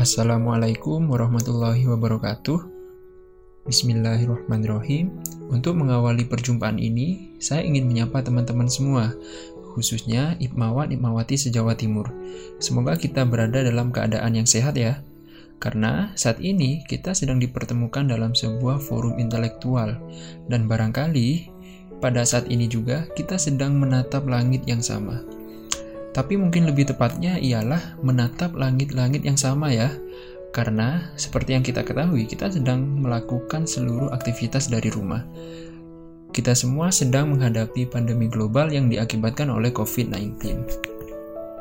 Assalamualaikum warahmatullahi wabarakatuh. Bismillahirrahmanirrahim. Untuk mengawali perjumpaan ini, saya ingin menyapa teman-teman semua, khususnya Ipmawan Ipmawati sejawa Timur. Semoga kita berada dalam keadaan yang sehat ya. Karena saat ini kita sedang dipertemukan dalam sebuah forum intelektual dan barangkali pada saat ini juga kita sedang menatap langit yang sama. Tapi mungkin lebih tepatnya ialah menatap langit-langit yang sama ya. Karena seperti yang kita ketahui, kita sedang melakukan seluruh aktivitas dari rumah. Kita semua sedang menghadapi pandemi global yang diakibatkan oleh COVID-19.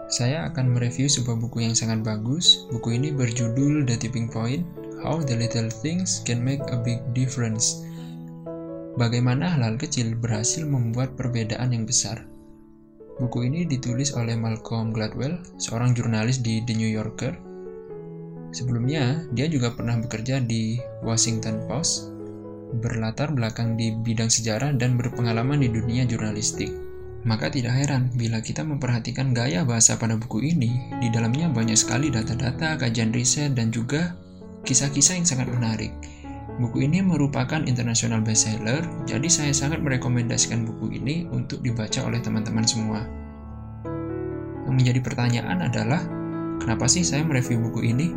Saya akan mereview sebuah buku yang sangat bagus. Buku ini berjudul The Tipping Point: How the Little Things Can Make a Big Difference. Bagaimana hal-hal kecil berhasil membuat perbedaan yang besar. Buku ini ditulis oleh Malcolm Gladwell, seorang jurnalis di The New Yorker. Sebelumnya, dia juga pernah bekerja di Washington Post, berlatar belakang di bidang sejarah dan berpengalaman di dunia jurnalistik. Maka tidak heran bila kita memperhatikan gaya bahasa pada buku ini, di dalamnya banyak sekali data-data, kajian riset, dan juga kisah-kisah yang sangat menarik. Buku ini merupakan international bestseller, jadi saya sangat merekomendasikan buku ini untuk dibaca oleh teman-teman semua. Yang menjadi pertanyaan adalah, kenapa sih saya mereview buku ini?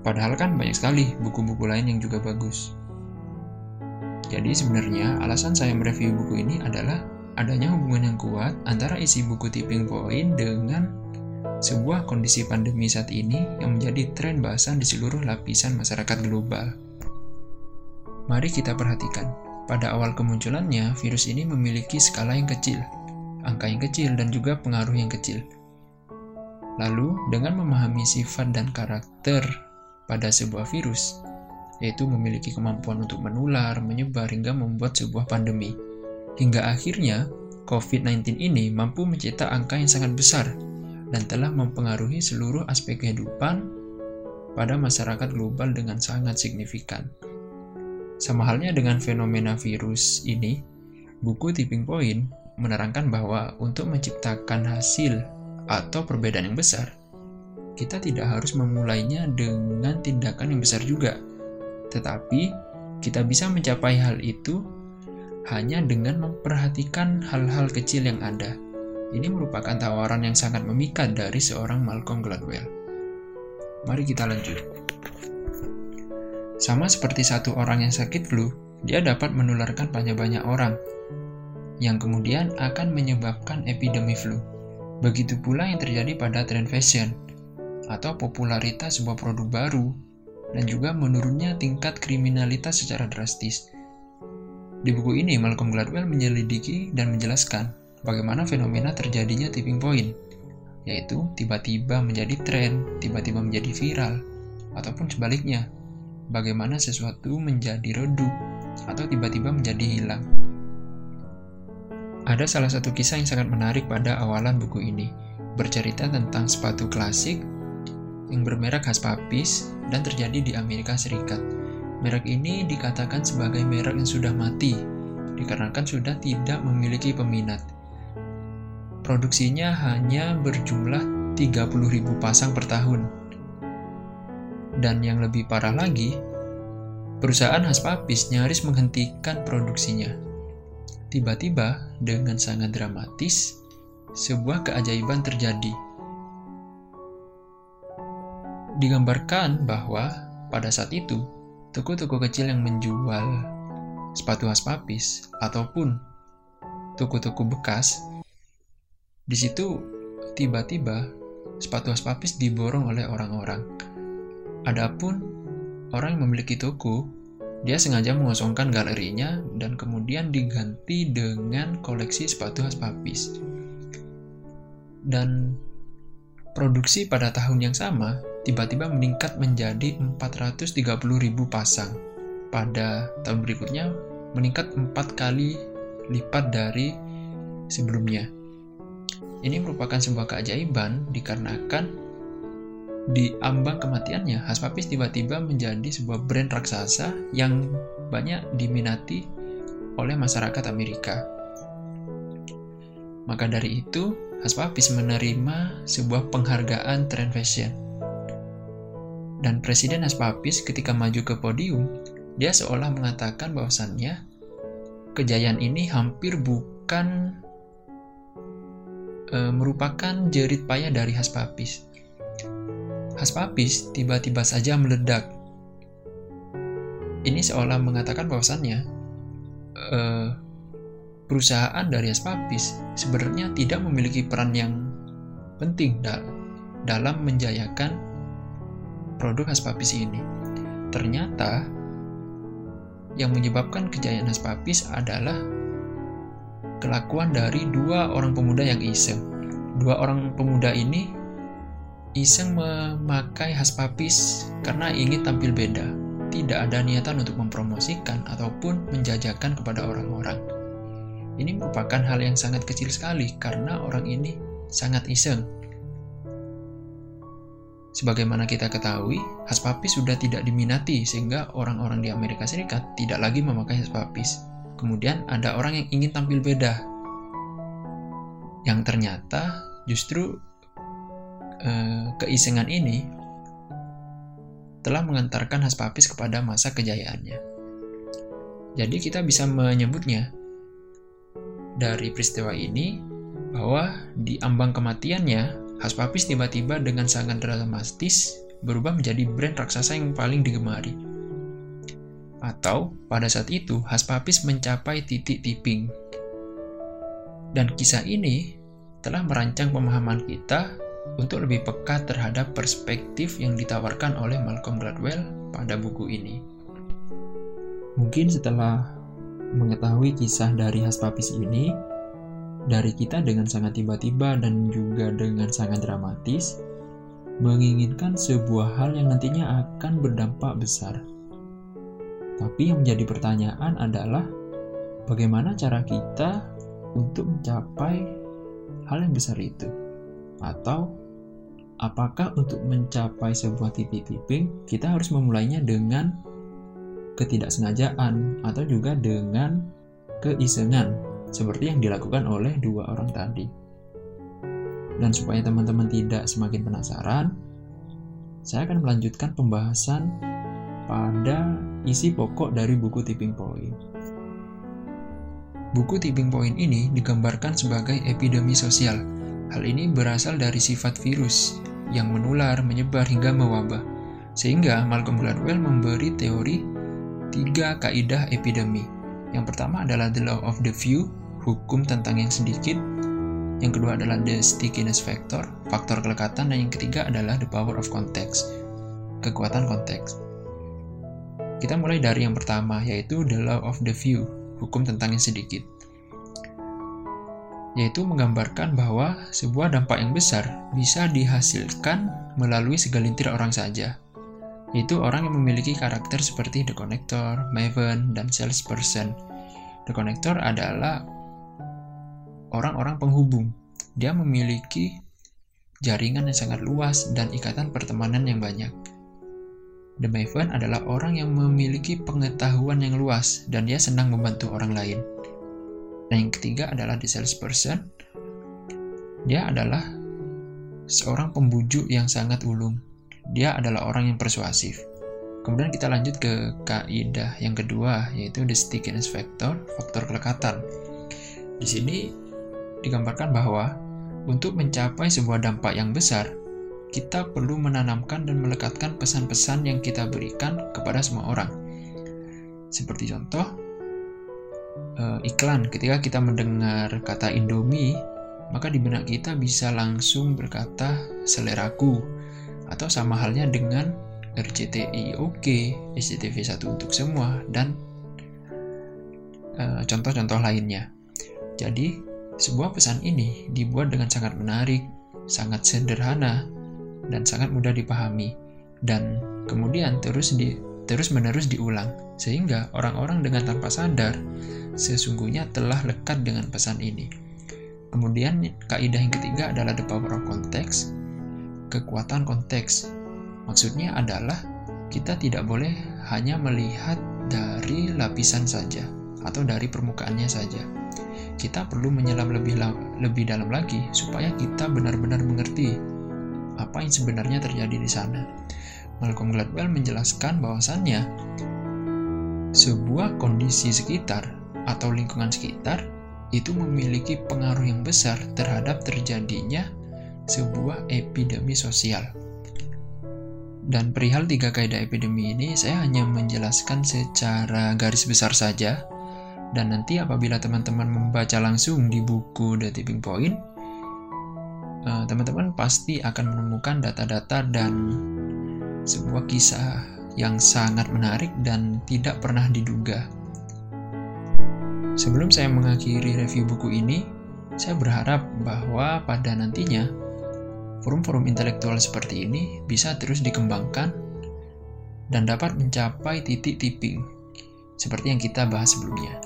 Padahal kan banyak sekali buku-buku lain yang juga bagus. Jadi sebenarnya alasan saya mereview buku ini adalah adanya hubungan yang kuat antara isi buku Tipping Point dengan sebuah kondisi pandemi saat ini yang menjadi tren bahasan di seluruh lapisan masyarakat global. Mari kita perhatikan, pada awal kemunculannya, virus ini memiliki skala yang kecil, angka yang kecil, dan juga pengaruh yang kecil. Lalu, dengan memahami sifat dan karakter pada sebuah virus, yaitu memiliki kemampuan untuk menular, menyebar, hingga membuat sebuah pandemi. Hingga akhirnya, COVID-19 ini mampu mencetak angka yang sangat besar dan telah mempengaruhi seluruh aspek kehidupan pada masyarakat global dengan sangat signifikan. Sama halnya dengan fenomena virus ini, buku Tipping Point menerangkan bahwa untuk menciptakan hasil atau perbedaan yang besar, kita tidak harus memulainya dengan tindakan yang besar juga. Tetapi, kita bisa mencapai hal itu hanya dengan memperhatikan hal-hal kecil yang ada. Ini merupakan tawaran yang sangat memikat dari seorang Malcolm Gladwell. Mari kita lanjut. Sama seperti satu orang yang sakit flu, dia dapat menularkan banyak-banyak orang, yang kemudian akan menyebabkan epidemi flu. Begitu pula yang terjadi pada tren fashion, atau popularitas sebuah produk baru, dan juga menurunnya tingkat kriminalitas secara drastis. Di buku ini, Malcolm Gladwell menyelidiki dan menjelaskan bagaimana fenomena terjadinya tipping point, yaitu tiba-tiba menjadi tren, tiba-tiba menjadi viral, ataupun sebaliknya, bagaimana sesuatu menjadi redup atau tiba-tiba menjadi hilang. Ada salah satu kisah yang sangat menarik pada awalan buku ini, bercerita tentang sepatu klasik yang bermerek khas papis dan terjadi di Amerika Serikat. Merek ini dikatakan sebagai merek yang sudah mati, dikarenakan sudah tidak memiliki peminat. Produksinya hanya berjumlah 30.000 pasang per tahun, dan yang lebih parah lagi, perusahaan Haspapis nyaris menghentikan produksinya. Tiba-tiba, dengan sangat dramatis, sebuah keajaiban terjadi. Digambarkan bahwa pada saat itu, toko-toko kecil yang menjual sepatu Haspapis ataupun toko-toko bekas, di situ tiba-tiba sepatu Haspapis diborong oleh orang-orang Adapun orang yang memiliki toko, dia sengaja mengosongkan galerinya dan kemudian diganti dengan koleksi sepatu khas papis. Dan produksi pada tahun yang sama tiba-tiba meningkat menjadi 430.000 pasang. Pada tahun berikutnya meningkat empat kali lipat dari sebelumnya. Ini merupakan sebuah keajaiban dikarenakan di ambang kematiannya, Haspapis tiba-tiba menjadi sebuah brand raksasa yang banyak diminati oleh masyarakat Amerika. Maka dari itu, Haspapis menerima sebuah penghargaan trend fashion. Dan Presiden Aspapis ketika maju ke podium, dia seolah mengatakan bahwasannya kejayaan ini hampir bukan e, merupakan jerit payah dari Haspapis. Haspapis tiba-tiba saja meledak. Ini seolah mengatakan bahwasannya e, perusahaan dari Haspapis sebenarnya tidak memiliki peran yang penting dalam menjayakan produk Haspapis ini. Ternyata yang menyebabkan kejayaan Haspapis adalah kelakuan dari dua orang pemuda yang iseng. Dua orang pemuda ini iseng memakai Haspapis karena ingin tampil beda. Tidak ada niatan untuk mempromosikan ataupun menjajakan kepada orang-orang. Ini merupakan hal yang sangat kecil sekali karena orang ini sangat iseng. Sebagaimana kita ketahui, Haspapis sudah tidak diminati sehingga orang-orang di Amerika Serikat tidak lagi memakai Haspapis. Kemudian ada orang yang ingin tampil beda. Yang ternyata justru eh, keisengan ini telah mengantarkan Haspapis kepada masa kejayaannya. Jadi kita bisa menyebutnya dari peristiwa ini bahwa di ambang kematiannya Haspapis tiba-tiba dengan sangat dramatis berubah menjadi brand raksasa yang paling digemari. Atau pada saat itu Haspapis mencapai titik tipping. Dan kisah ini telah merancang pemahaman kita untuk lebih peka terhadap perspektif yang ditawarkan oleh Malcolm Gladwell pada buku ini. Mungkin setelah mengetahui kisah dari Haspapis ini, dari kita dengan sangat tiba-tiba dan juga dengan sangat dramatis, menginginkan sebuah hal yang nantinya akan berdampak besar. Tapi yang menjadi pertanyaan adalah bagaimana cara kita untuk mencapai hal yang besar itu? Atau apakah untuk mencapai sebuah titik tipping kita harus memulainya dengan ketidaksengajaan atau juga dengan keisengan seperti yang dilakukan oleh dua orang tadi. Dan supaya teman-teman tidak semakin penasaran, saya akan melanjutkan pembahasan pada isi pokok dari buku Tipping Point. Buku Tipping Point ini digambarkan sebagai epidemi sosial. Hal ini berasal dari sifat virus yang menular, menyebar hingga mewabah. Sehingga Malcolm Gladwell memberi teori tiga kaidah epidemi. Yang pertama adalah the law of the few, hukum tentang yang sedikit, yang kedua adalah the stickiness factor, faktor kelekatan, dan yang ketiga adalah the power of context, kekuatan konteks. Kita mulai dari yang pertama, yaitu the law of the few, hukum tentang yang sedikit. Yaitu menggambarkan bahwa sebuah dampak yang besar bisa dihasilkan melalui segelintir orang saja, yaitu orang yang memiliki karakter seperti the connector, maven, dan salesperson. The connector adalah orang-orang penghubung. Dia memiliki jaringan yang sangat luas dan ikatan pertemanan yang banyak. The Maven adalah orang yang memiliki pengetahuan yang luas dan dia senang membantu orang lain. Dan yang ketiga adalah the salesperson. Dia adalah seorang pembujuk yang sangat ulung. Dia adalah orang yang persuasif. Kemudian kita lanjut ke kaidah yang kedua, yaitu the stickiness factor, faktor kelekatan. Di sini digambarkan bahwa untuk mencapai sebuah dampak yang besar, kita perlu menanamkan dan melekatkan pesan-pesan yang kita berikan kepada semua orang. Seperti contoh, eh, iklan. Ketika kita mendengar kata Indomie, maka di benak kita bisa langsung berkata seleraku, atau sama halnya dengan RCTI Oke, SCTV 1 untuk semua, dan eh, contoh-contoh lainnya. Jadi, sebuah pesan ini dibuat dengan sangat menarik, sangat sederhana, dan sangat mudah dipahami, dan kemudian terus di terus menerus diulang, sehingga orang-orang dengan tanpa sadar sesungguhnya telah lekat dengan pesan ini. Kemudian kaidah yang ketiga adalah the power of context, kekuatan konteks. Maksudnya adalah kita tidak boleh hanya melihat dari lapisan saja atau dari permukaannya saja kita perlu menyelam lebih lebih dalam lagi supaya kita benar-benar mengerti apa yang sebenarnya terjadi di sana. Malcolm Gladwell menjelaskan bahwasannya sebuah kondisi sekitar atau lingkungan sekitar itu memiliki pengaruh yang besar terhadap terjadinya sebuah epidemi sosial. Dan perihal tiga kaidah epidemi ini saya hanya menjelaskan secara garis besar saja dan nanti apabila teman-teman membaca langsung di buku The Tipping Point, eh, teman-teman pasti akan menemukan data-data dan sebuah kisah yang sangat menarik dan tidak pernah diduga. Sebelum saya mengakhiri review buku ini, saya berharap bahwa pada nantinya forum-forum intelektual seperti ini bisa terus dikembangkan dan dapat mencapai titik tipping seperti yang kita bahas sebelumnya.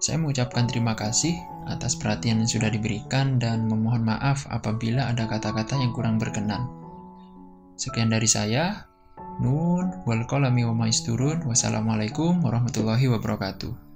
Saya mengucapkan terima kasih atas perhatian yang sudah diberikan dan memohon maaf apabila ada kata-kata yang kurang berkenan. Sekian dari saya, Nun, wal wa maisturun. Wassalamualaikum warahmatullahi wabarakatuh.